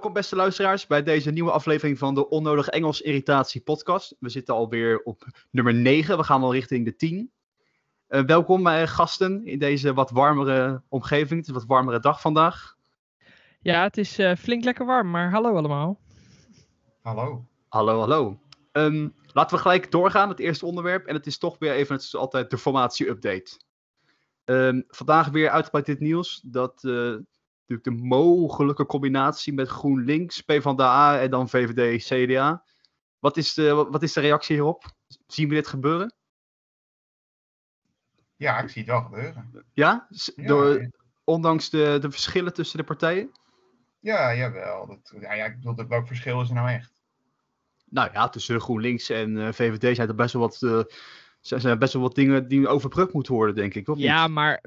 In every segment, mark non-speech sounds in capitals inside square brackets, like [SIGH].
Welkom beste luisteraars bij deze nieuwe aflevering van de Onnodig Engels Irritatie podcast. We zitten alweer op nummer 9, we gaan al richting de 10. Uh, welkom uh, gasten in deze wat warmere omgeving. Het is een wat warmere dag vandaag. Ja, het is uh, flink lekker warm, maar hallo allemaal. Hallo. Hallo, hallo. Um, laten we gelijk doorgaan met het eerste onderwerp. En het is toch weer even, het is altijd de formatie-update. Um, vandaag weer uitgebreid dit nieuws dat natuurlijk de mogelijke combinatie met GroenLinks, PvdA en dan VVD, CDA. Wat is de, wat is de reactie hierop? Zien we dit gebeuren? Ja, ik zie het wel gebeuren. Ja? Door, ondanks de, de verschillen tussen de partijen? Ja, jawel. Dat, ja, ja, ik bedoel, welk verschil is er nou echt? Nou ja, tussen GroenLinks en uh, VVD zijn er best wel wat... Uh, zijn best wel wat dingen die overbrugd moeten worden, denk ik. Of ja, niet? maar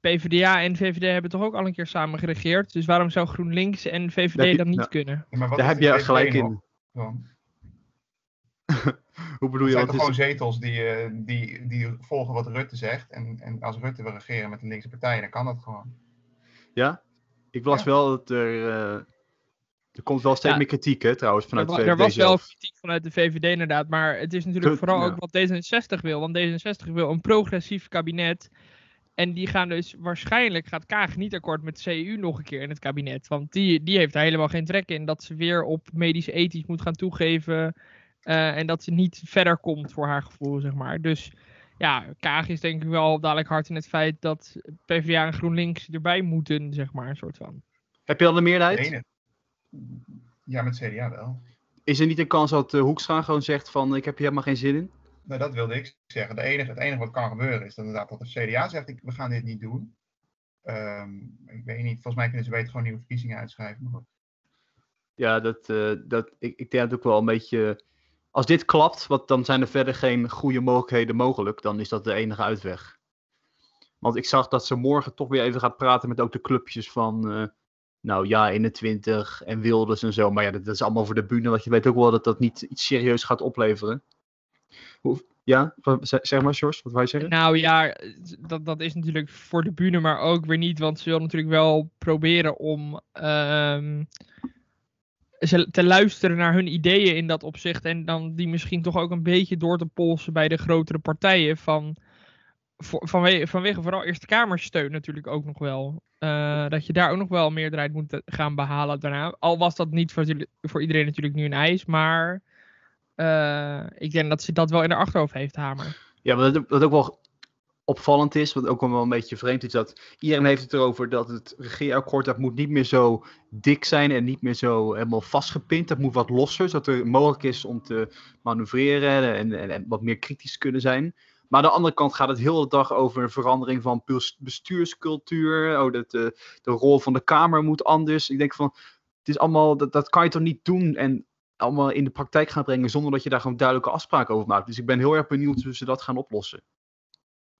PvdA en VVD hebben toch ook al een keer samen geregeerd. Dus waarom zou GroenLinks en VVD dan niet nou, kunnen? Ja, Daar heb je gelijk in. Dan? [LAUGHS] Hoe bedoel je? Het zijn wat toch is... gewoon zetels die, uh, die, die volgen wat Rutte zegt. En, en als Rutte wil regeren met de linkse partijen, dan kan dat gewoon. Ja? Ik las Ja. wel dat er... Uh, er komt wel steeds Ja. meer kritiek, hè, trouwens, vanuit er, de wa- er VVD was wel kritiek vanuit de VVD inderdaad, maar het is natuurlijk vooral ja. ook wat D66 wil. Want D66 wil een progressief kabinet. En die gaan dus, waarschijnlijk gaat Kaag niet akkoord met de CU nog een keer in het kabinet. Want die, die heeft daar helemaal geen trek in dat ze weer op medisch-ethisch moet gaan toegeven. eh, en dat ze niet verder komt voor haar gevoel, zeg maar. Dus ja, Kaag is denk ik wel dadelijk hard in het feit dat PvdA en GroenLinks erbij moeten, zeg maar, een soort van. Heb je al de De meerderheid? Ja, met CDA wel. Is er niet een kans dat uh, Hoekstra gewoon zegt van ik heb hier helemaal geen zin in? Nou, dat wilde ik zeggen. De enige, het enige wat kan gebeuren is dat inderdaad dat de CDA zegt, ik, we gaan dit niet doen. Ehm, ik weet niet, volgens mij kunnen ze beter gewoon nieuwe verkiezingen uitschrijven. Maar goed. Ja, dat, eh, dat, ik, ik denk dat ook wel een beetje... Als dit klapt, want dan zijn er verder geen goede mogelijkheden mogelijk. Dan is dat de enige uitweg. Want ik zag dat ze morgen toch weer even gaat praten met ook de clubjes van... eh, nou ja, 21 en Wilders en zo. Maar ja, dat, dat is allemaal voor de bühne. Want je weet ook wel dat dat niet iets serieus gaat opleveren. Hoe, ja, zeg maar, George, wat wij zeggen? Nou ja, dat, dat is natuurlijk voor de bühne, maar ook weer niet. Want ze wil natuurlijk wel proberen om ehm, ze te luisteren naar hun ideeën in dat opzicht. En dan die misschien toch ook een beetje door te polsen bij de grotere partijen. Van, vanwege, vooral Eerste Kamersteun natuurlijk ook nog wel. Eh, dat je daar ook nog wel meerderheid moet gaan behalen daarna. Al was dat niet voor, voor iedereen natuurlijk nu een eis. Maar eh, ik denk dat ze dat wel in haar achterhoofd heeft, Hamer. Ja, wat ook wel opvallend is, wat ook wel een beetje vreemd is, dat iedereen heeft het erover dat het regeerakkoord, dat moet niet meer zo dik zijn en niet meer zo helemaal vastgepind. Dat moet wat losser, zodat er mogelijk is om te manoeuvreren en, en, en wat meer kritisch kunnen zijn. Maar aan de andere kant gaat het heel de dag over een verandering van bes- bestuurscultuur. Oh, dat, de, de rol van de Kamer moet anders. Ik denk van, het is allemaal, dat, dat kan je toch niet doen en allemaal in de praktijk gaan brengen zonder dat je daar gewoon duidelijke afspraken over maakt. Dus ik ben heel erg benieuwd hoe ze dat gaan oplossen.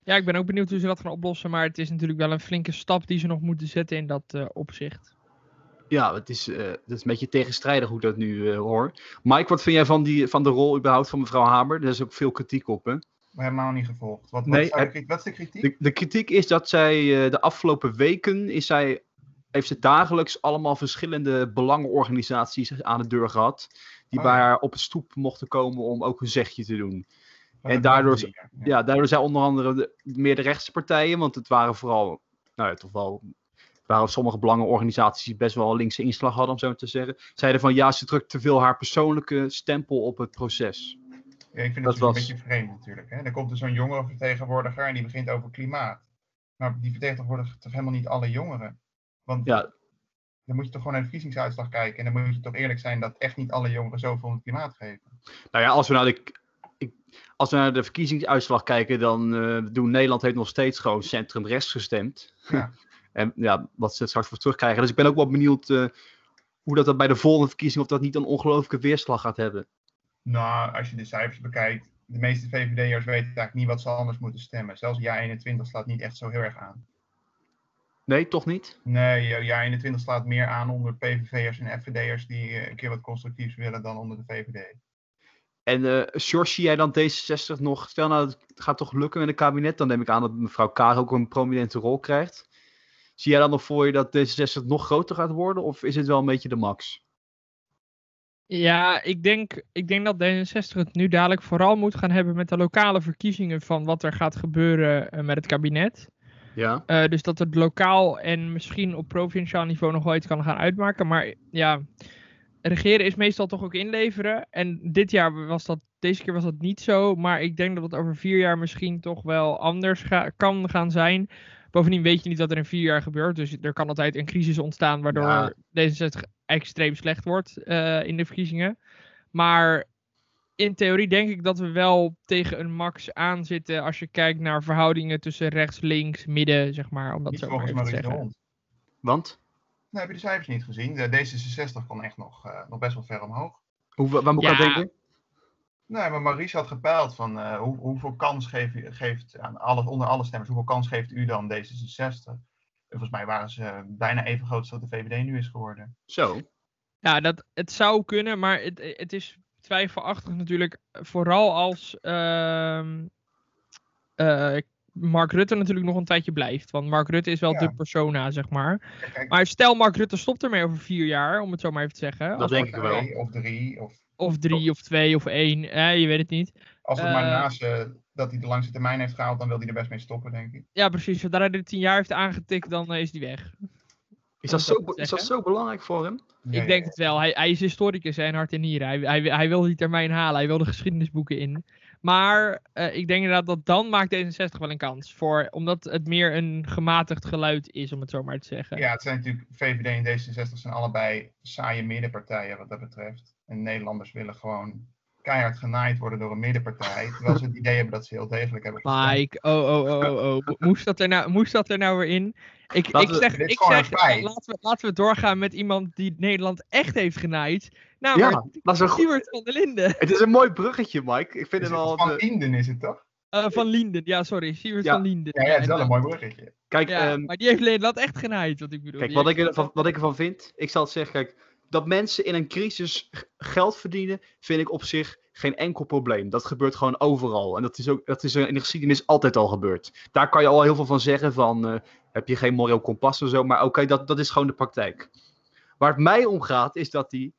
Ja, ik ben ook benieuwd hoe ze dat gaan oplossen. Maar het is natuurlijk wel een flinke stap die ze nog moeten zetten in dat eh, opzicht. Ja, het is, het is een beetje tegenstrijdig hoe ik dat nu eh, hoor. Mike, wat vind jij van, die, van de rol überhaupt van mevrouw Hamer? Er is ook veel kritiek op, hè? Helemaal niet gevolgd. Wat, Nee, wat, zou de wat is de kritiek? De, de kritiek is dat zij eh, de afgelopen weken is zij, heeft ze dagelijks allemaal verschillende belangenorganisaties aan de deur gehad. Die Oh, bij haar op het stoep mochten komen om ook een zegje te doen. Wat en daardoor ja. Ja, daardoor zijn onder andere de, meer de rechtse partijen, want het waren vooral, nou ja, toch wel, waren sommige belangenorganisaties die best wel een linkse inslag hadden, om zo maar te zeggen. Zeiden van ja, ze drukt te veel haar persoonlijke stempel op het proces. Ja, ik vind Dat het was... een beetje vreemd natuurlijk. Hè? Dan komt er zo'n jongerenvertegenwoordiger en die begint over klimaat. Maar die vertegenwoordigt toch helemaal niet alle jongeren? Want Ja. dan moet je toch gewoon naar de verkiezingsuitslag kijken. En dan moet je toch eerlijk zijn dat echt niet alle jongeren zoveel om het klimaat geven. Nou ja, als we naar de, ik, als we naar de verkiezingsuitslag kijken, dan eh doen Nederland heeft nog steeds gewoon centrum-rechts gestemd. Ja. [LAUGHS] en ja, wat ze straks voor terugkrijgen. Dus ik ben ook wel benieuwd eh, hoe dat, dat bij de volgende verkiezing, of dat niet een ongelooflijke weerslag gaat hebben. Nou, als je de cijfers bekijkt, de meeste VVD'ers weten eigenlijk niet wat ze anders moeten stemmen. Zelfs jaar 21 slaat niet echt zo heel erg aan. Nee, toch niet? Nee, jaar 21 slaat meer aan onder PVV'ers en FVD'ers die eh, een keer wat constructiefs willen dan onder de VVD. En George, zie jij dan D66 nog? Stel nou, het gaat toch lukken met een kabinet? Dan neem ik aan dat mevrouw Kaag ook een prominente rol krijgt. Zie jij dan nog voor je dat D66 nog groter gaat worden? Of is het wel een beetje de max? Ja, ik denk, ik denk dat D66 het nu dadelijk vooral moet gaan hebben met de lokale verkiezingen van wat er gaat gebeuren eh, met het kabinet. Ja. Uh, dus dat het lokaal en misschien op provinciaal niveau nog wel iets kan gaan uitmaken. Maar ja, regeren is meestal toch ook inleveren. En dit jaar was dat, deze keer was dat niet zo. Maar ik denk dat het over vier jaar misschien toch wel anders ga, kan gaan zijn. Bovendien weet je niet wat er in vier jaar gebeurt. Dus er kan altijd een crisis ontstaan waardoor ja. D66 extreem slecht wordt uh, in de verkiezingen. Maar in theorie denk ik dat we wel tegen een max aan zitten als je kijkt naar verhoudingen tussen rechts, links, midden, zeg maar. Om dat niet zo volgens maar even te zeggen. Want? Nou, heb je de cijfers niet gezien? De D66 kon echt nog, uh, nog best wel ver omhoog. Hoe, waar moet ik Ja. aan denken? Nee, maar Maurice had gepeild van uh, hoe, hoeveel kans geeft, u- geeft aan alle, onder alle stemmers, hoeveel kans geeft u dan D66? En volgens mij waren ze bijna even groot als dat de VVD nu is geworden. Zo. Ja, dat, het zou kunnen, maar het, het is twijfelachtig natuurlijk. Vooral als ehm, eh, Mark Rutte natuurlijk nog een tijdje blijft. Want Mark Rutte is wel Ja. de persona, zeg maar. Kijk, Maar stel Mark Rutte stopt ermee over vier jaar, om het zo maar even te zeggen. Dat Als- denk ik wel. Of drie, of Of drie, of twee, of één. Eh, je weet het niet. als het maar Eh, naast eh, dat hij de langste termijn heeft gehaald, dan wil hij er best mee stoppen, denk ik. Ja, precies. Zodra hij de tien jaar heeft aangetikt, dan eh, is hij weg. Is dat, zo, is dat zo belangrijk voor hem? Ja, ik denk ja, het wel. Hij, hij is historicus en hart en nieren. Hij, hij, hij wil die termijn halen. Hij wil de geschiedenisboeken in. Maar eh, ik denk inderdaad dat dan maakt D66 wel een kans. Voor, omdat het meer een gematigd geluid is, om het zo maar te zeggen. Ja, het zijn natuurlijk, VVD en D66 zijn allebei saaie middenpartijen wat dat betreft. En Nederlanders willen gewoon keihard genaaid worden door een middenpartij. Terwijl ze het idee hebben dat ze heel degelijk hebben gestemd. Mike, oh, oh, oh, oh, oh. Mo- Moest dat er nou, moest dat er nou weer in? Ik, ik zeg, ik gewoon zeg feit. laten, we, laten we doorgaan met iemand die Nederland echt heeft genaaid. Namelijk Ja, dat is een goed. Stuart van der Linden. [LAUGHS] Het is een mooi bruggetje, Mike. Ik vind het wel. van de- Inden is het toch? Eh, van Linden, ja, sorry. Ja. van Linden. Ja, ja het is wel en, een mooi bruggetje. Kijk, Ja, ehm, maar die heeft Nederland echt genaaid, wat ik bedoel. Kijk, wat ik, ervan, wat ik ervan vind, ik zal het zeggen, kijk, dat mensen in een crisis geld verdienen, vind ik op zich geen enkel probleem. Dat gebeurt gewoon overal. En dat is, ook, dat is in de geschiedenis altijd al gebeurd. Daar kan je al heel veel van zeggen, van eh, heb je geen moreel kompas of zo, maar oké, dat, dat is gewoon de praktijk. Waar het mij om gaat, is dat die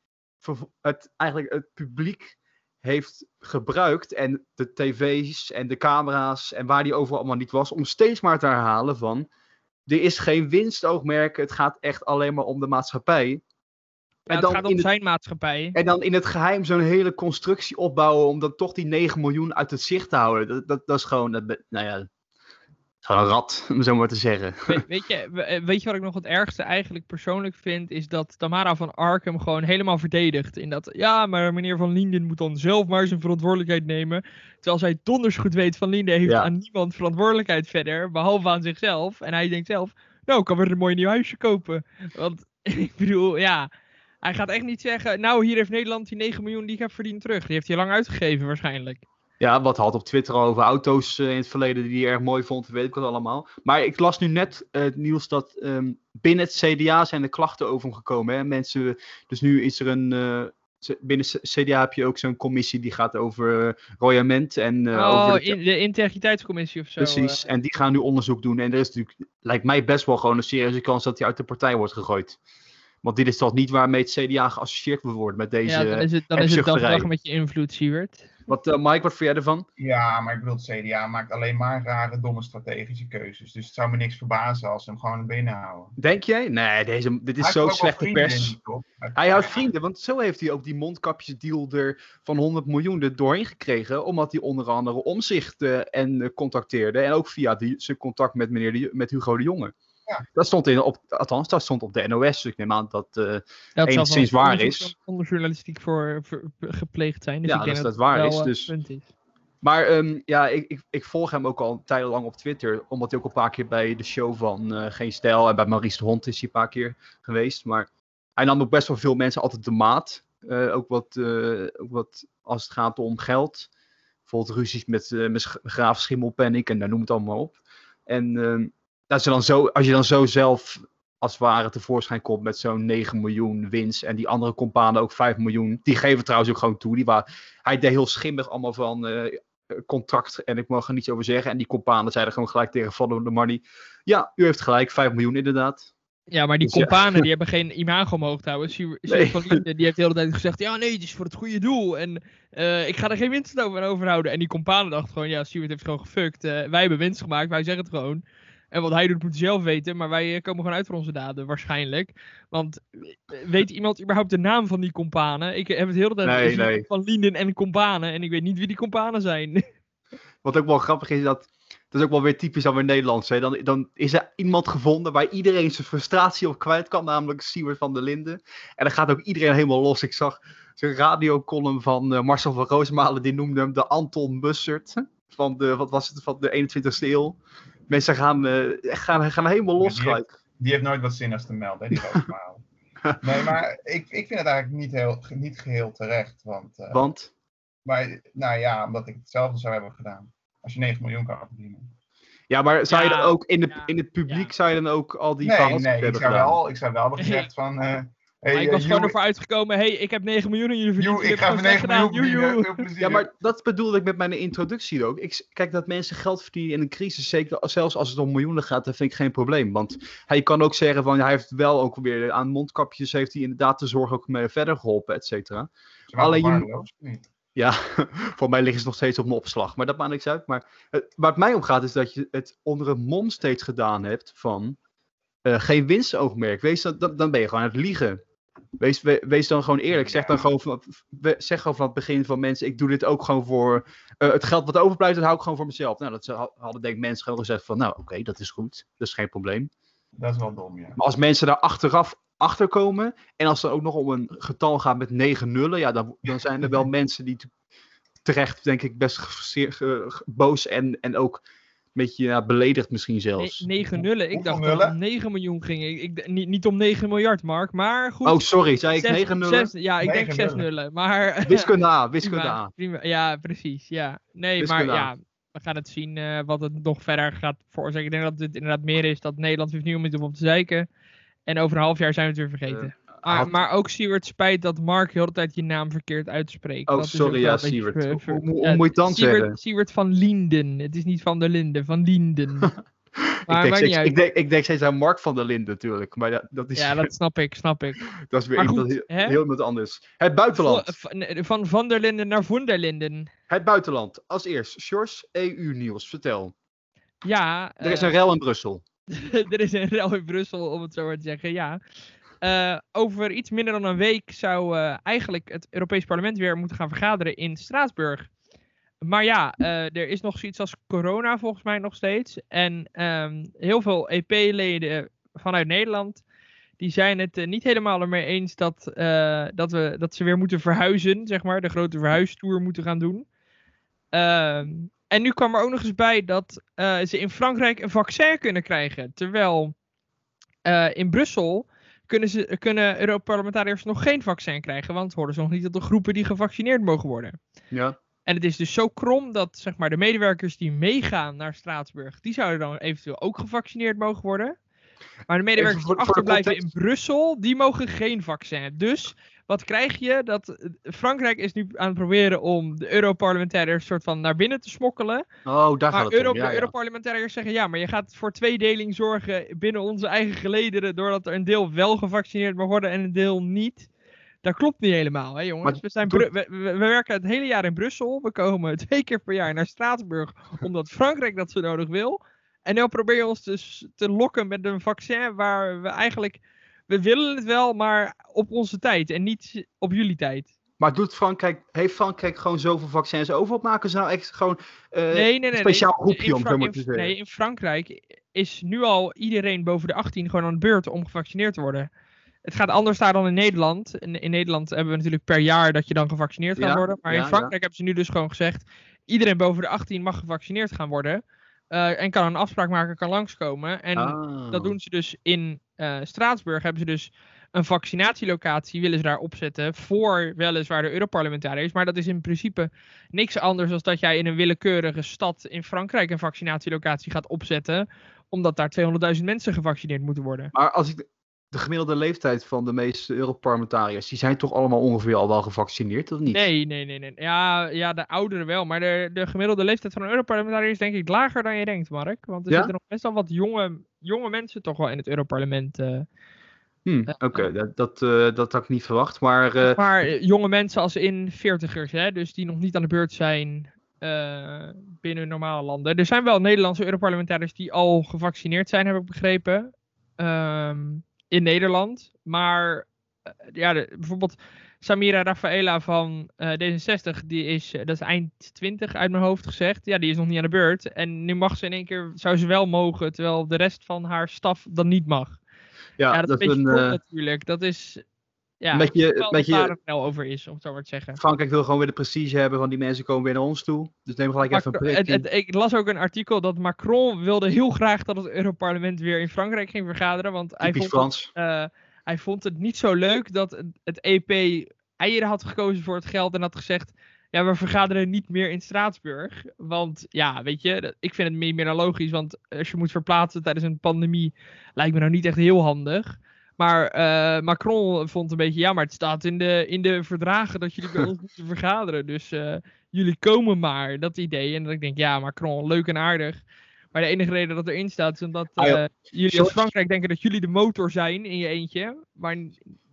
het, eigenlijk het publiek heeft gebruikt en de tv's en de camera's en waar die overal allemaal niet was, om steeds maar te herhalen van er is geen winstoogmerk, het gaat echt alleen maar om de maatschappij. Ja, en, het dan gaat om in het, zijn maatschappij. en dan in het geheim zo'n hele constructie opbouwen om dan toch die 9 miljoen uit het zicht te houden. Dat, dat, dat is gewoon, dat, nou ja, gewoon een rat, [LAUGHS] om zo maar te zeggen. We- weet, je, eh, weet je wat ik nog het ergste eigenlijk persoonlijk vind? Is dat Tamara van Arkham gewoon helemaal verdedigt. In dat, ja, maar meneer Van Linden moet dan zelf maar zijn verantwoordelijkheid nemen. Terwijl zij donders goed weet, Van Linden heeft Ja. aan niemand verantwoordelijkheid verder. Behalve aan zichzelf. En hij denkt zelf, nou, ik kan weer een mooi nieuw huisje kopen. Want, [LAUGHS] ik bedoel, ja... Hij gaat echt niet zeggen, nou, hier heeft Nederland die 9 miljoen die ik heb verdiend terug. Die heeft hij lang uitgegeven waarschijnlijk. Ja, wat had op Twitter al over auto's eh, in het verleden die hij erg mooi vond, weet ik wat allemaal. Maar ik las nu net eh, het nieuws dat ehm, binnen het CDA zijn er klachten over hem gekomen. Hè? Mensen, dus nu is er een, c- binnen CDA heb je ook zo'n commissie die gaat over uh, royament en oh, over de, in, de integriteitscommissie of zo. Precies, en die gaan nu onderzoek doen. En er is natuurlijk, lijkt mij best wel gewoon een serieuze kans dat hij uit de partij wordt gegooid. Want dit is toch niet waarmee het CDA geassocieerd wil worden met deze... ja, dan is het, dan is het dag met je invloed, Siewert. Wat, eh, Mike, wat vind jij ervan? Ja, maar ik bedoel, het CDA maakt alleen maar rare, domme strategische keuzes. Dus het zou me niks verbazen als ze hem gewoon binnenhouden. Denk jij? Nee, deze, dit is Hij zo slechte pers. Hij houdt vrienden, want zo heeft hij ook die mondkapjesdeal er van 100 miljoen er doorheen gekregen. Omdat hij onder andere omzicht eh, en eh, contacteerde. En ook via die, zijn contact met, meneer de, met Hugo de Jonge. Ja. Dat stond in, op, althans, dat stond op de NOS. Dus ik neem aan dat. eh, Dat zal Enigszins wel waar is. onderjournalistiek voor, voor- gepleegd zijn. Dus Ja, ik denk dus dat dat waar is, eh, dus- punt is. Maar ehm, ja, ik, ik, ik volg hem ook al een tijd lang op Twitter. Omdat hij ook een paar keer bij de show van eh, Geen Stijl en bij Maurice de Hond is hij een paar keer geweest. Maar hij nam ook best wel veel mensen altijd de maat. Eh, ook, wat, eh, ook wat als het gaat om geld. Bijvoorbeeld ruzies met, eh, met Graaf Schimmelpenninck en daar noem het allemaal op. En als, je dan zo, als je dan zo zelf als het ware tevoorschijn komt met zo'n 9 miljoen winst. En die andere companen ook 5 miljoen. Die geven trouwens ook gewoon toe. Die wa- hij deed heel schimmig allemaal van. eh, contract en ik mag er niets over zeggen. En die companen zeiden gewoon gelijk tegen Follow the Money. Ja, u heeft gelijk, 5 miljoen inderdaad. Ja, maar die Dus ja. companen die [LAUGHS] hebben geen imago omhoog te houden. Siewert Nee. die heeft de hele tijd gezegd, ja nee, het is voor het goede doel. En eh, ik ga er geen winst over overhouden. En die companen dachten gewoon, ja, Siewert heeft gewoon gefukt. Eh, wij hebben winst gemaakt, wij zeggen het gewoon. En wat hij doet moet hij zelf weten, maar wij eh, komen gewoon uit voor onze daden, waarschijnlijk. Want eh, weet iemand überhaupt de naam van die companen? Ik heb het de hele tijd Nee, van Linden en companen. En ik weet niet wie die companen zijn. [LAUGHS] Wat ook wel grappig is, dat, dat is ook wel weer typisch aan weer Nederlands. Hè? Dan, dan is er iemand gevonden waar iedereen zijn frustratie op kwijt kan, namelijk Siewert van der Linden. En dan gaat ook iedereen helemaal los. Ik zag zijn radiocolumn van eh, Marcel van Roosmalen, die noemde hem de Anton Mussert van de, wat was het, van de 21ste eeuw. Mensen gaan, eh, gaan, gaan helemaal los Ja, die heeft- gelijk. Die heeft nooit wat zinnigs te melden, hè, die. [LAUGHS] Nee, maar ik, ik vind het eigenlijk niet, heel, niet geheel terecht. Want, eh, Want, maar, nou ja, omdat ik hetzelfde zou hebben gedaan. Als je 9 miljoen kan verdienen. ja, maar zou je dan ook in, de, ja, in het publiek, ja. zou je dan ook al die Nee, verhalen nee, ik hebben zou, gedaan? wel, ik zou wel hebben gezegd [LAUGHS] van... eh hey, maar ik eh, was gewoon joe, ervoor uitgekomen, hey, ik heb 9 miljoen en jullie verdienen. joe, ik ga hebben even gewoon 9 slecht miljoen verdienen. Veel plezier. Ja, maar dat bedoelde ik met mijn introductie ook. Ik, kijk, dat mensen geld verdienen in een crisis, zeker zelfs als het om miljoenen gaat, dat vind ik geen probleem. Want hij kan ook zeggen van, hij heeft wel ook weer aan mondkapjes, heeft hij inderdaad de zorg ook mee verder geholpen, et cetera. Alleen je-? Ja, [LAUGHS] voor mij liggen ze nog steeds op mijn opslag, maar dat maakt niks uit. Maar het, waar het mij om gaat is dat je het onder een mom steeds gedaan hebt van eh, geen winstoogmerk. Wees dan, dan ben je gewoon aan het liegen. Wees, we- wees dan gewoon eerlijk. Zeg dan gewoon van, zeg gewoon van het begin van mensen, ik doe dit ook gewoon voor eh, het geld wat overblijft, dat hou ik gewoon voor mezelf. Nou, dat ze- hadden denk ik mensen gewoon gezegd van, nou oké, dat is goed, dat is geen probleem. Dat is wel dom, ja. Maar als mensen daar achteraf achter komen en als het ook nog om een getal gaat met negen nullen, ja, dan, dan zijn er wel [LAUGHS] mensen die te- terecht, denk ik, best boos en, en ook beetje ja, beledigd misschien zelfs. 9 nullen. Ik dacht dat het om 9 miljoen ging. Ik, ik, niet, niet om 9 miljard, Mark. Maar goed. Oh, sorry, zei ik zes- negen nullen? zes- ja, ik denk Negen 6 nullen. nullen. Maar. [LAUGHS] Wiskunde A, [LAUGHS] wiskunde prima, A. prima. Ja, precies. Ja. Nee, Wiskunde maar A. ja. We gaan het zien eh, wat het nog verder gaat veroorzaken. Ik denk dat het inderdaad meer is dat Nederland heeft nu om het op te zeiken. En over een half jaar zijn we het weer vergeten. maar, had- maar ook Siewert spijt dat Mark heel de tijd je naam verkeerd uitspreekt. Oh, Dat sorry, ja, Siewert. Hoe- ver- hoe- hoe ja, moet je dan Siewert, zeggen? Siewert van Linden. Het is niet van der Linden, van Linden. [LAUGHS] Ik maar denk, maakt niet steeds, ik, denk, ik denk steeds aan Mark van der Linden natuurlijk. Maar dat, dat, is, Ja, dat snap ik, snap ik. [LAUGHS] dat is weer goed, heel, hè? heel wat anders. Het buitenland. Van, van Van der Linden naar Von der Linden. Het buitenland. Als eerst, Sjors, EU-nieuws. Vertel. Ja, Er is eh, een rel in Brussel. [LAUGHS] er is een rel in Brussel, om het zo maar te zeggen, ja. Eh, over iets minder dan een week zou eh, eigenlijk het Europees Parlement weer moeten gaan vergaderen in Straatsburg. Maar ja, eh, er is nog zoiets als corona volgens mij nog steeds. En ehm, heel veel EP-leden vanuit Nederland, die zijn het niet helemaal ermee eens dat, dat, we, dat ze weer moeten verhuizen, zeg maar. De grote verhuistour moeten gaan doen. Ehm, en nu kwam er ook nog eens bij dat ze in Frankrijk een vaccin kunnen krijgen. Terwijl in Brussel kunnen, ze, kunnen Europarlementariërs nog geen vaccin krijgen. Want horen ze nog niet tot de groepen die gevaccineerd mogen worden. Ja. En het is dus zo krom dat zeg maar, de medewerkers die meegaan naar Straatsburg, die zouden dan eventueel ook gevaccineerd mogen worden. Maar de medewerkers die achterblijven in. Brussel, die mogen geen vaccin. Dus wat krijg je? Dat eh, Frankrijk is nu aan het proberen om de Europarlementariërs soort van naar binnen te smokkelen. Oh, daar gaat Maar het Euro om. Ja, ja. Europarlementariërs zeggen ja, maar je gaat voor tweedeling zorgen binnen onze eigen gelederen. Doordat er een deel wel gevaccineerd mag worden en een deel niet. Dat klopt niet helemaal, hè jongens. Maar We, zijn doe- Bru- we, we- we werken het hele jaar in Brussel. We komen [LAUGHS] twee keer per jaar naar Straatsburg. [LAUGHS] omdat Frankrijk dat zo nodig wil. En nu probeer je ons dus te lokken met een vaccin waar we eigenlijk. We willen het wel, maar op onze tijd en niet op jullie tijd. Maar doet Frankrijk, heeft Frankrijk gewoon zoveel vaccins over? Of maken ze nou echt gewoon eh, Nee, nee, nee. een speciaal groepje om zo maar te zeggen? Nee, in Frankrijk is nu al iedereen boven de 18 gewoon aan de beurt om gevaccineerd te worden. Het gaat anders daar dan in Nederland. In, in Nederland hebben we natuurlijk per jaar dat je dan gevaccineerd gaat Ja, worden. Maar ja, in ja. Frankrijk hebben ze nu dus gewoon gezegd: iedereen boven de 18 mag gevaccineerd gaan worden. Eh, en kan een afspraak maken, kan langskomen. En Ah. dat doen ze dus in eh, Straatsburg. Hebben ze dus een vaccinatielocatie, willen ze daar opzetten. Voor weliswaar de Europarlementariërs. Maar dat is in principe niks anders dan dat jij in een willekeurige stad in Frankrijk een vaccinatielocatie gaat opzetten. Omdat daar 200.000 mensen gevaccineerd moeten worden. Maar als ik, de gemiddelde leeftijd van de meeste Europarlementariërs, die zijn toch allemaal ongeveer al wel gevaccineerd, of niet? Nee, nee, nee, nee. Ja, ja de ouderen wel. Maar de, de gemiddelde leeftijd van een Europarlementariër is denk ik lager dan je denkt, Mark. Want er Ja? zitten nog best wel wat jonge, jonge mensen toch wel in het Europarlement. Hm, Oké, dat, dat, eh, dat had ik niet verwacht. Maar eh, maar jonge mensen als in veertigers, hè. Dus die nog niet aan de beurt zijn binnen normale landen. Er zijn wel Nederlandse Europarlementariërs die al gevaccineerd zijn, heb ik begrepen. Ehm, in Nederland. Maar eh, ja, de- bijvoorbeeld Samira Rafaela van eh, D66, die is, eh, dat is eind 20 uit mijn hoofd gezegd. Ja, die is nog niet aan de beurt. En nu mag ze in één keer, zou ze wel mogen, terwijl de rest van haar staf dan niet mag. ja, Ja, dat, is een beetje een, kort natuurlijk. Dat is, ja, beetje- dat daar het snel over is, om het zo maar te zeggen. Frankrijk wil gewoon weer de prestige hebben van die mensen komen weer naar ons toe. Dus neem gelijk even een prik. ik las ook een artikel dat Macron wilde heel graag dat het Europarlement weer in Frankrijk ging vergaderen. Want hij vond, het, eh, hij vond het niet zo leuk dat het- EP eieren had gekozen voor het geld en had gezegd... Ja, we vergaderen niet meer in Straatsburg. Want ja, weet je, ik vind het meer, meer dan logisch. Want als je moet verplaatsen tijdens een pandemie, lijkt me nou niet echt heel handig. Maar eh, Macron vond een beetje, ja, maar het staat in de, in de verdragen dat jullie bij [LAUGHS] ons moeten vergaderen. Dus eh, jullie komen maar, dat idee. En dat ik denk, ja, Macron, leuk en aardig. Maar de enige reden dat erin staat is omdat Ah, eh, jullie als Frankrijk denken dat jullie de motor zijn in je eentje. Maar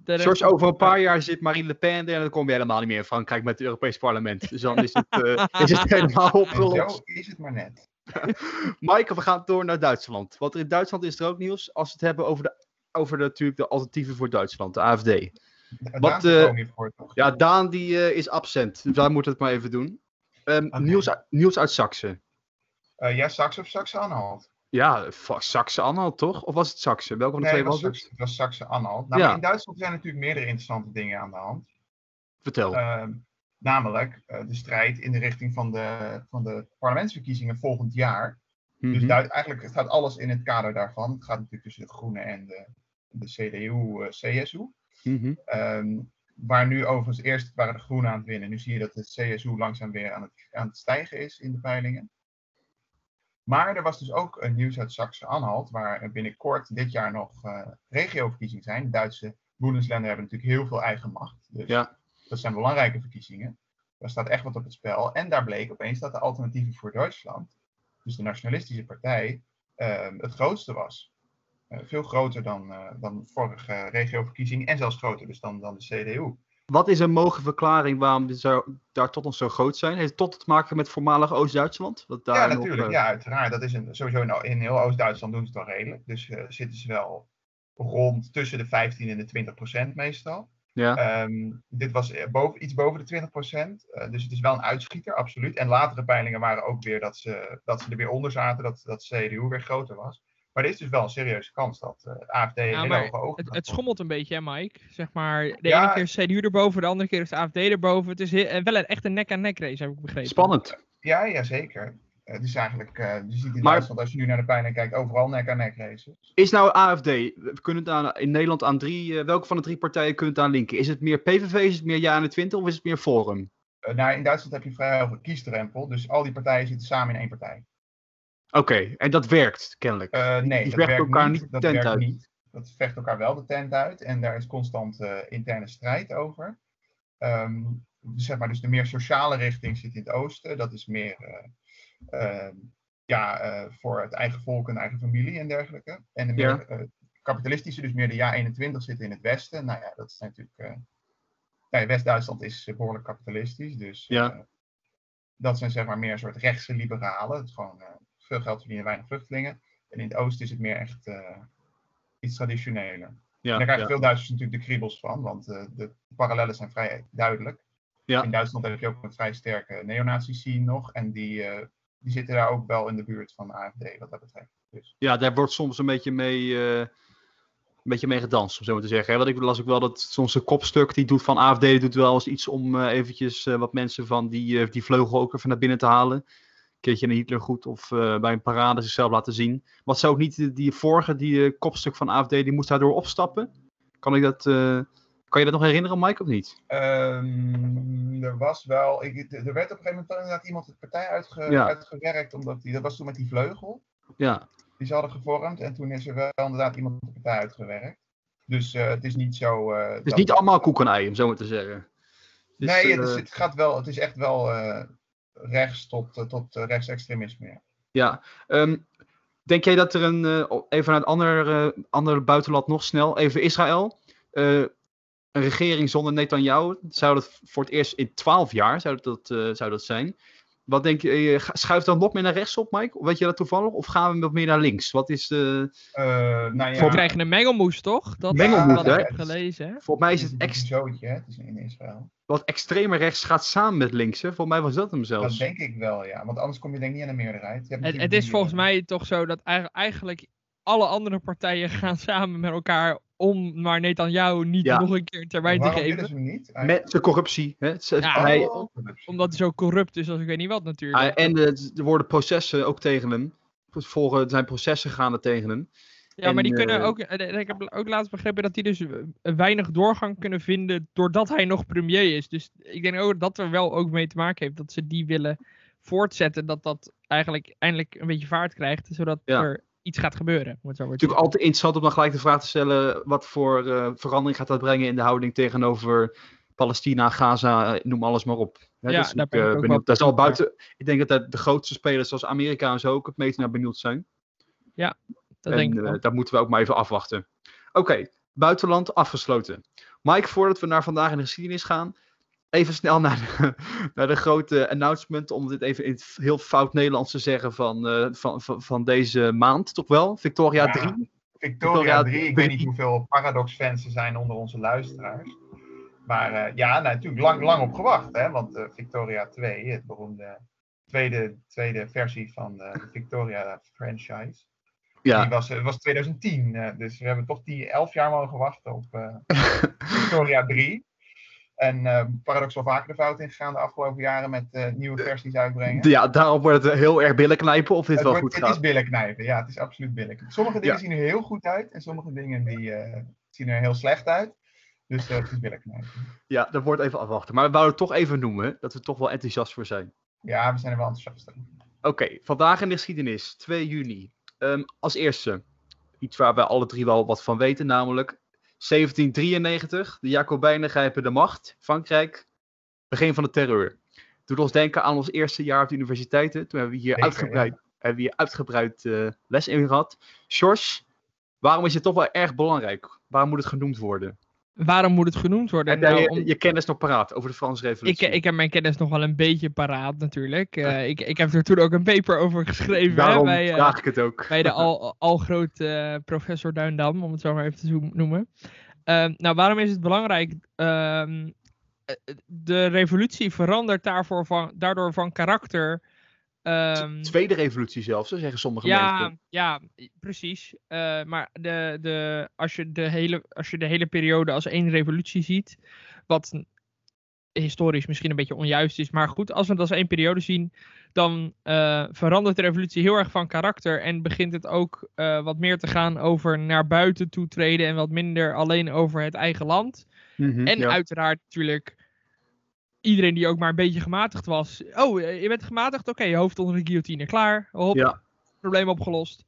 George, van- over een paar jaar zit Marine Le Pen er en dan kom je helemaal niet meer in Frankrijk met het Europees Parlement. Dus dan is het, eh, [LAUGHS] is het helemaal opgelost. zo is het maar net. [LAUGHS] Maaike, we gaan door naar Duitsland. Want in Duitsland is er ook nieuws als we het hebben over, de, over de, natuurlijk de alternatieven voor Duitsland, de AFD. Daar Wat, eh, voor? Ja, Daan die eh, is absent, dus wij moeten het maar even doen. Oké. nieuws, uit- nieuws uit Saxe. Eh, ja, Saxe of Saxe-Anhalt? Ja, Saxe-Anhalt toch? Of was het Saxe? Welke van de Nee, twee was was, het? Het was Saxe-Anhalt. Nou, Ja. in Duitsland zijn natuurlijk meerdere interessante dingen aan de hand. Vertel. Ehm, namelijk de strijd in de richting van de, van de parlementsverkiezingen volgend jaar. Dus Mhm. Eigenlijk staat alles in het kader daarvan. Het gaat natuurlijk tussen de Groenen en de, de CDU-CSU. Mhm. Ehm, waar nu overigens eerst waren de Groenen aan het winnen. Nu zie je dat de CSU langzaam weer aan het, aan het stijgen is in de peilingen. Maar er was dus ook een nieuws uit Saxe-Anhalt, waar binnenkort dit jaar nog eh regioverkiezingen zijn. De Duitse Bundesländer hebben natuurlijk heel veel eigen macht. Dus Ja. dat zijn belangrijke verkiezingen. Daar staat echt wat op het spel. En daar bleek opeens dat de alternatieven voor Duitsland, dus de nationalistische partij, ehm, het grootste was. Eh, veel groter dan, eh, dan vorige regioverkiezingen en zelfs groter dus dan, dan de CDU. Wat is een mogelijke verklaring waarom ze daar tot ons zo groot zijn? Heeft het tot te maken met voormalig Oost-Duitsland? Ja, natuurlijk. eh, Ja, uiteraard. Dat is een, sowieso in, in heel Oost-Duitsland doen ze het wel redelijk. Dus zitten ze wel rond tussen de 15 en de 20 procent meestal. Ja. Ehm, dit was eh, boven, iets boven de 20 procent. dus het is wel een uitschieter, absoluut. En latere peilingen waren ook weer dat ze, dat ze er weer onder zaten, dat, dat CDU weer groter was. Maar er is dus wel een serieuze kans dat eh, het AFD Ja, hele maar hoge ogen Het, het schommelt een beetje, hè, Mike? Zeg maar, de Ja. ene keer is CDU erboven, de andere keer is de AFD erboven. Het is heel- en wel een echt een nek-aan-nek race, heb ik begrepen. Spannend. Ja, ja, zeker. Het is eigenlijk, eh, je ziet in Maar- Duitsland, als je nu naar de peiling kijkt, overal nek aan nek races. Is nou AFD, we kunnen het aan, in Nederland aan drie, eh, welke van de drie partijen kunnen het aan linken? Is het meer PVV, is het meer Ja21 of is het meer Forum? Eh, nou, in Duitsland heb je vrij hoge kiesdrempel, dus al die partijen zitten samen in één partij. Oké, en dat werkt kennelijk. Eh, nee, Die dat werkt elkaar niet. niet dat tent werkt uit. niet. Dat vecht elkaar wel de tent uit en daar is constant eh, interne strijd over. Ehm, zeg maar, dus de meer sociale richting zit in het oosten. Dat is meer eh, ja, eh, voor het eigen volk en eigen familie en dergelijke. En de meer eh, kapitalistische, dus meer de Ja21 zitten in het westen. Nou ja, dat is natuurlijk. eh, West-Duitsland is eh, behoorlijk kapitalistisch, dus Ja. dat zijn zeg maar meer een soort rechtse liberalen. Het is gewoon veel geld verdienen, weinig vluchtelingen. En in het oosten is het meer echt iets traditioneler. En Ja, daar krijgen ja. veel Duitsers natuurlijk de kriebels van, want de parallellen zijn vrij duidelijk. Ja. In Duitsland heb je ook een vrij sterke neonazi-scene nog. En die, die zitten daar ook wel in de buurt van de AFD, wat dat betreft. Dus, ja, daar wordt soms een beetje mee, eh, een beetje mee gedanst, om zo maar te zeggen. Want ik las ook wel dat soms een kopstuk die doet van AFD doet wel eens iets om eh, eventjes eh, wat mensen van die, die vleugel ook even naar binnen te halen. Een keertje een Hitler goed of bij een parade zichzelf laten zien. Wat zou ook niet die, die vorige, die kopstuk van AFD, die moest daardoor opstappen? Kan ik dat, kan je dat nog herinneren, Mike, of niet? Ehm, er was wel, ik, er werd op een gegeven moment inderdaad iemand de partij uitge, Ja. uitgewerkt, omdat die, dat was toen met die vleugel. Ja, die ze hadden gevormd. En toen is er wel inderdaad iemand de partij uitgewerkt. Dus eh, het is niet zo. eh, Het is niet allemaal koek en ei, om zo maar te zeggen. Dus, nee, het, is, eh, het gaat wel. Het is echt wel rechts tot, tot rechtsextremisme. Ja. Ja. Ehm, denk jij dat er een, even naar een ander, eh, ander buitenland nog snel, even Israël, een regering zonder Netanyahu, zou dat voor het eerst in twaalf jaar zou dat, eh, zou dat zijn? Wat denk je, eh, schuift dat nog meer naar rechts op, Mike? Weet je dat toevallig? Of gaan we wat meer naar links? Wat is de... Eh, nou ja, We krijgen een mengelmoes, toch? Dat Mengelmoes, hè? ik heb gelezen. Hè? Volgens mij is het ex, een zootje, hè? Het is in Israël. wat extremer rechts gaat samen met links. Hè? Volgens mij was dat hem Dat zelfs. denk ik wel, ja. Want anders kom je denk ik niet aan de meerderheid. Je hebt Het, het is volgens mij toch zo dat eigen- eigenlijk alle andere partijen [LAUGHS] gaan samen met elkaar om maar Netanyahu niet Ja. nog een keer een termijn te geven. ze niet? Met zijn corruptie. Hè? Ja, hij, Oh, Omdat hij zo corrupt is als ik weet niet wat natuurlijk. hij- en eh, er worden processen ook tegen hem. Volgen, er zijn processen gaande tegen hem. ja, maar die en, kunnen eh, ook. Ik heb ook laatst begrepen dat die dus eh, weinig doorgang kunnen vinden doordat hij nog premier is. Dus ik denk ook dat er wel ook mee te maken heeft dat ze die willen voortzetten. Dat dat eigenlijk eindelijk een beetje vaart krijgt, zodat Ja. er iets gaat gebeuren. Zo maar natuurlijk altijd interessant om dan gelijk de vraag te stellen: wat voor eh, verandering gaat dat brengen in de houding tegenover Palestina, Gaza, eh, noem alles maar op. Hè, Ja, dat is daar ben ik eh, ook benieuwd. Daar zal buiten, ik denk dat daar de grootste spelers zoals Amerika en zo ook het meest naar benieuwd zijn. Dat en denk ik daar moeten we ook maar even afwachten. Oké, buitenland afgesloten. Mike, voordat we naar vandaag in de geschiedenis gaan, even snel naar de, [LAUGHS] naar de grote announcement, om dit even in het heel fout Nederlands te zeggen van, eh, van, van, van deze maand, toch wel? Victoria Ja. 3. Victoria Victoria 3, ik weet niet hoeveel Paradox-fans er zijn onder onze luisteraars. Maar eh, ja, nou, natuurlijk lang, lang op gewacht. Hè? Want eh, Victoria 2, het beroemde tweede, tweede versie van de Victoria franchise. Ja, Die was, was 2010. eh, dus we hebben toch die 11 jaar mogen wachten op [LAUGHS] Victoria 3. En eh, Paradox wel vaker de fout ingegaan de afgelopen jaren met eh, nieuwe versies uitbrengen. ja, daarop wordt het heel erg billen knijpen of dit het wel wordt- goed het is gaat. billen knijpen, ja, het is absoluut billen. Sommige dingen Ja. zien er heel goed uit en sommige dingen die, eh, zien er heel slecht uit. Dus het is billen knijpen. Ja, dat wordt even afwachten. Maar we wouden het toch even noemen, dat we er toch wel enthousiast voor zijn. Ja, we zijn er wel enthousiast over. Oké, vandaag in de geschiedenis, 2 juni. Ehm, als eerste, iets waar we alle drie wel wat van weten, namelijk 1793. De Jacobijnen grijpen de macht. Frankrijk, begin van de terreur. Doet ons denken aan ons eerste jaar op de universiteiten. Toen hebben we hier Zeker, uitgebreid, hebben we hier uitgebreid eh, les in gehad. Sjors, waarom is het toch wel erg belangrijk? Waarom moet het genoemd worden? Waarom moet het genoemd worden? Heb Nou, je, om- je kennis nog paraat over de Franse ik, revolutie? ik heb mijn kennis nog wel een beetje paraat natuurlijk. Eh, ik, ik heb er toen ook een paper over geschreven. hè, Daarom bij, eh, vraag ik het ook. bij de [LAUGHS] al, al groot eh, professor Duindam, om het zo maar even te noemen. Ehm, nou, waarom is het belangrijk? Ehm, eh, de revolutie verandert daarvoor van, daardoor van karakter. Ehm, Tweede revolutie zelfs, zo zeggen sommige ja, mensen. ja, precies. Eh, maar de, de, als, je de hele, als je de hele periode als één revolutie ziet, wat historisch misschien een beetje onjuist is, maar goed, als we het als één periode zien, dan eh, verandert de revolutie heel erg van karakter en begint het ook eh, wat meer te gaan over naar buiten toe treden en wat minder alleen over het eigen land. Mhm, En ja. uiteraard natuurlijk iedereen die ook maar een beetje gematigd was. Oh, eh, je bent gematigd? Oké, je hoofd onder de guillotine. Klaar. Hop, Ja. probleem opgelost.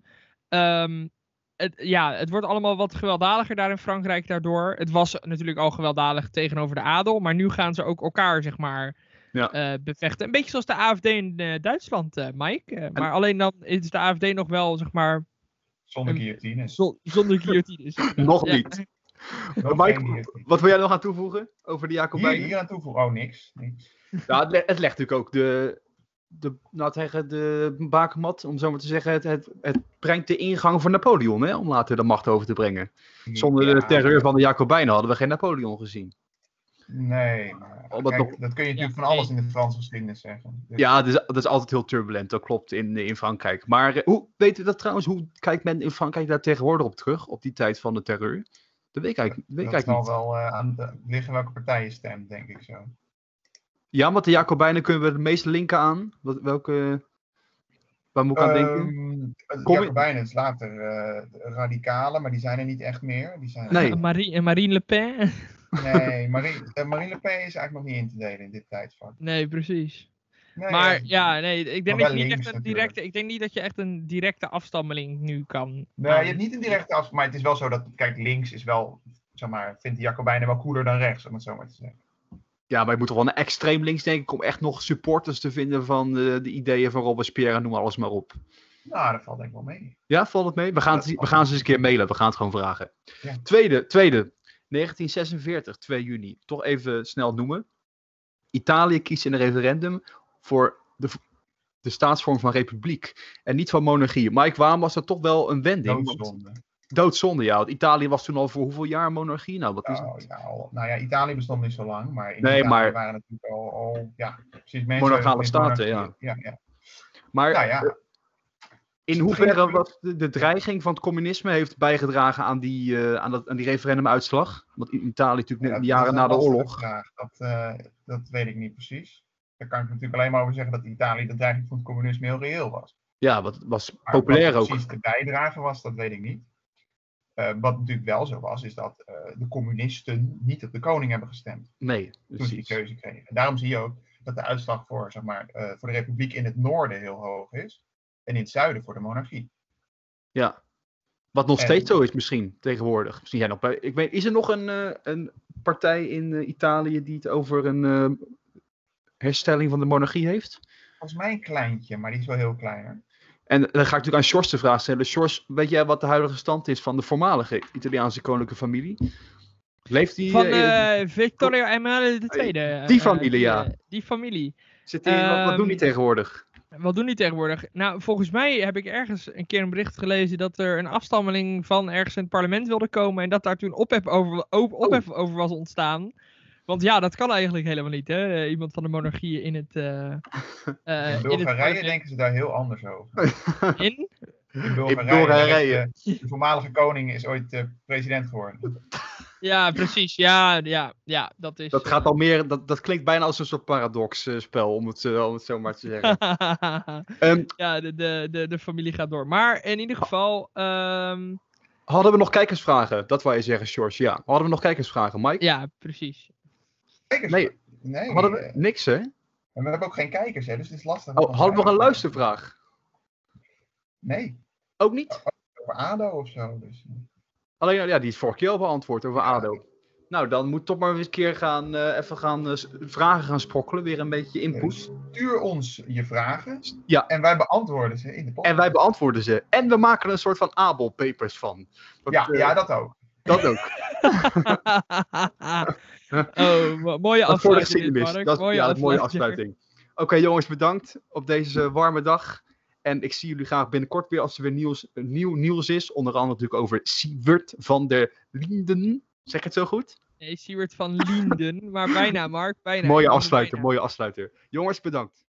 Ehm, het, ja, het wordt allemaal wat gewelddadiger daar in Frankrijk daardoor. Het was natuurlijk al gewelddadig tegenover de adel. Maar nu gaan ze ook elkaar, zeg maar, Ja. eh, bevechten. Een beetje zoals de AFD in eh, Duitsland, eh, Mike. Maar alleen dan is de AFD nog wel, zeg maar, Zonder Een- guillotine. zo- zonder guillotines. [LAUGHS] Nog niet. Mike. Wat wil jij nog aan toevoegen over de Hier, Jacobijnen? hier aan toevoegen. Oh, niks. niks. Ja, het, le- het legt natuurlijk ook de, de, nou, zeggen, de bakermat, om zo maar te zeggen. Het, het, het brengt de ingang voor Napoleon, hè, om later de macht over te brengen. Zonder de terreur van de Jacobijnen hadden we geen Napoleon gezien. Nee, maar Omdat kijk, nog- dat kun je natuurlijk Ja, van alles in de Franse geschiedenis zeggen. Dus- Ja, dat is, dat is altijd heel turbulent, dat klopt, in, in Frankrijk. Maar eh, hoe, weet je dat trouwens, hoe kijkt men in Frankrijk daar tegenwoordig op terug, op die tijd van de terreur? Dat weet ik eigenlijk, weet ik dat eigenlijk zal niet. wel eh, aan de, liggen welke partij je stemt, denk ik zo. Ja, want de Jacobijnen kunnen we het meest linken aan. Wat, welke, waar moet ik aan denken? Ehm, De Kom je- Jacobijnen is later eh, de radicalen, maar die zijn er niet echt meer. Die zijn Nee. Marie, en Marine Le Pen? Nee, Marie, eh, Marine Le Pen is eigenlijk nog niet in te delen in dit tijdvak. Nee, precies. Nee, Maar ja, ja, nee, ik denk, dat je niet links echt een natuurlijk. directe, ik denk niet dat je echt een directe afstammeling nu kan. Nee, je aan- hebt niet een directe afstand, maar het is wel zo dat, kijk, links is wel, zeg maar, vindt de Jacobijnen wel cooler dan rechts, om het zo maar te zeggen. Ja, maar je moet toch wel een extreem links denken om echt nog supporters te vinden van eh, de ideeën van Robespierre en noem alles maar op. Nou, dat valt denk ik wel mee. Ja, valt het mee? We gaan, het, we gaan ze eens een keer mailen. We gaan het gewoon vragen. Ja. Tweede, tweede. 1946, 2 juni. Toch even snel noemen. Italië kiest in een referendum voor de, de staatsvorm van republiek. En niet van monarchie. Mike, waarom was dat toch wel een wending? Want- Doodzonde. Doodzonde, ja. Want Italië was toen al voor hoeveel jaar monarchie? Nou, wat is Nou, het? ja, al- nou ja, Italië bestond niet zo lang, maar in Nee, Italië maar- waren natuurlijk al, al ja, precies mensen. Monarchale staten, monarchie. ja. ja. Maar Nou ja, in hoeverre was de, de dreiging van het communisme heeft bijgedragen aan die, eh, aan dat, aan die referendumuitslag? Want in Italië natuurlijk Ja, de jaren na de oorlog. vraag. Dat, eh, dat weet ik niet precies. Daar kan ik natuurlijk alleen maar over zeggen dat Italië de dreiging van het communisme heel reëel was. Ja, wat was Maar populair wat ook. precies de bijdrage was, dat weet ik niet. Eh, wat natuurlijk wel zo was, is dat eh, de communisten niet op de koning hebben gestemd Nee, toen ze die keuze kregen. En daarom zie je ook dat de uitslag voor, zeg maar, eh, voor de republiek in het noorden heel hoog is. En in het zuiden voor de monarchie. Ja. Wat nog En- steeds zo is misschien tegenwoordig. Misschien jij nog bij. Ik weet, is er nog een, een partij in Italië die het over een herstelling van de monarchie heeft? Volgens mij een kleintje, maar die is wel heel kleiner. En dan ga ik natuurlijk aan Sjors de vraag stellen. Sjors, weet jij wat de huidige stand is van de voormalige Italiaanse koninklijke familie? Leeft die? Van eh, eh Vittorio Emanuele II. Die eh, familie, ja. die familie. zit die, wat, wat doen die ehm, tegenwoordig? Wat doen die tegenwoordig? Nou, volgens mij heb ik ergens een keer een bericht gelezen dat er een afstammeling van ergens in het parlement wilde komen en dat daar toen ophef over, op- ophef over was ontstaan. Want ja, dat kan eigenlijk helemaal niet, hè? Eh, Iemand van de monarchie in het. eh, [LAUGHS] eh, In in het Bulgarije parlement. denken ze daar heel anders over. [LAUGHS] In? In Bulgarije, de voormalige koning is ooit president geworden. [LAUGHS] Ja, precies. Ja, ja, ja, dat is. Dat gaat al meer, dat, dat klinkt bijna als een soort paradox eh, spel, om het, om het zo maar te zeggen. Ehm, ja, de, de, de, de familie gaat door. Maar in ieder geval. ehm, hadden we nog kijkersvragen? Dat wou je zeggen, George. Ja. Hadden we nog kijkersvragen, Mike? ja, precies. Kijkers, Nee, nee hadden we eh, niks, hè? en we hebben ook geen kijkers, hè, dus het is lastig. Oh, hadden we nog een luistervraag? Nee, Ook niet? over ADO of zo. Dus. eh. Alleen, ja, die is vorige keer al beantwoord over ADO. Nou, dan moet toch maar eens een keer gaan, eh, even gaan eh, vragen gaan sprokkelen. Weer een beetje input. Stuur ons je vragen Ja. en wij beantwoorden ze in de podcast. En wij beantwoorden ze. En we maken er een soort van Abel-papers van. Dat, ja, eh, ja, dat ook. dat ook. [LAUGHS] oh, mo- mooie afsluiting. dit. Mark. Dat, mooie ja, mooie afsluiting. Oké jongens, bedankt op deze warme dag. En ik zie jullie graag binnenkort weer als er weer nieuws, nieuw nieuws is. Onder andere natuurlijk over Siewert van der Linden. Zeg ik het zo goed? Nee, Siewert van Linden. Maar bijna, Mark. Bijna. mooie er afsluiter, bijna. mooie afsluiter. Jongens, bedankt.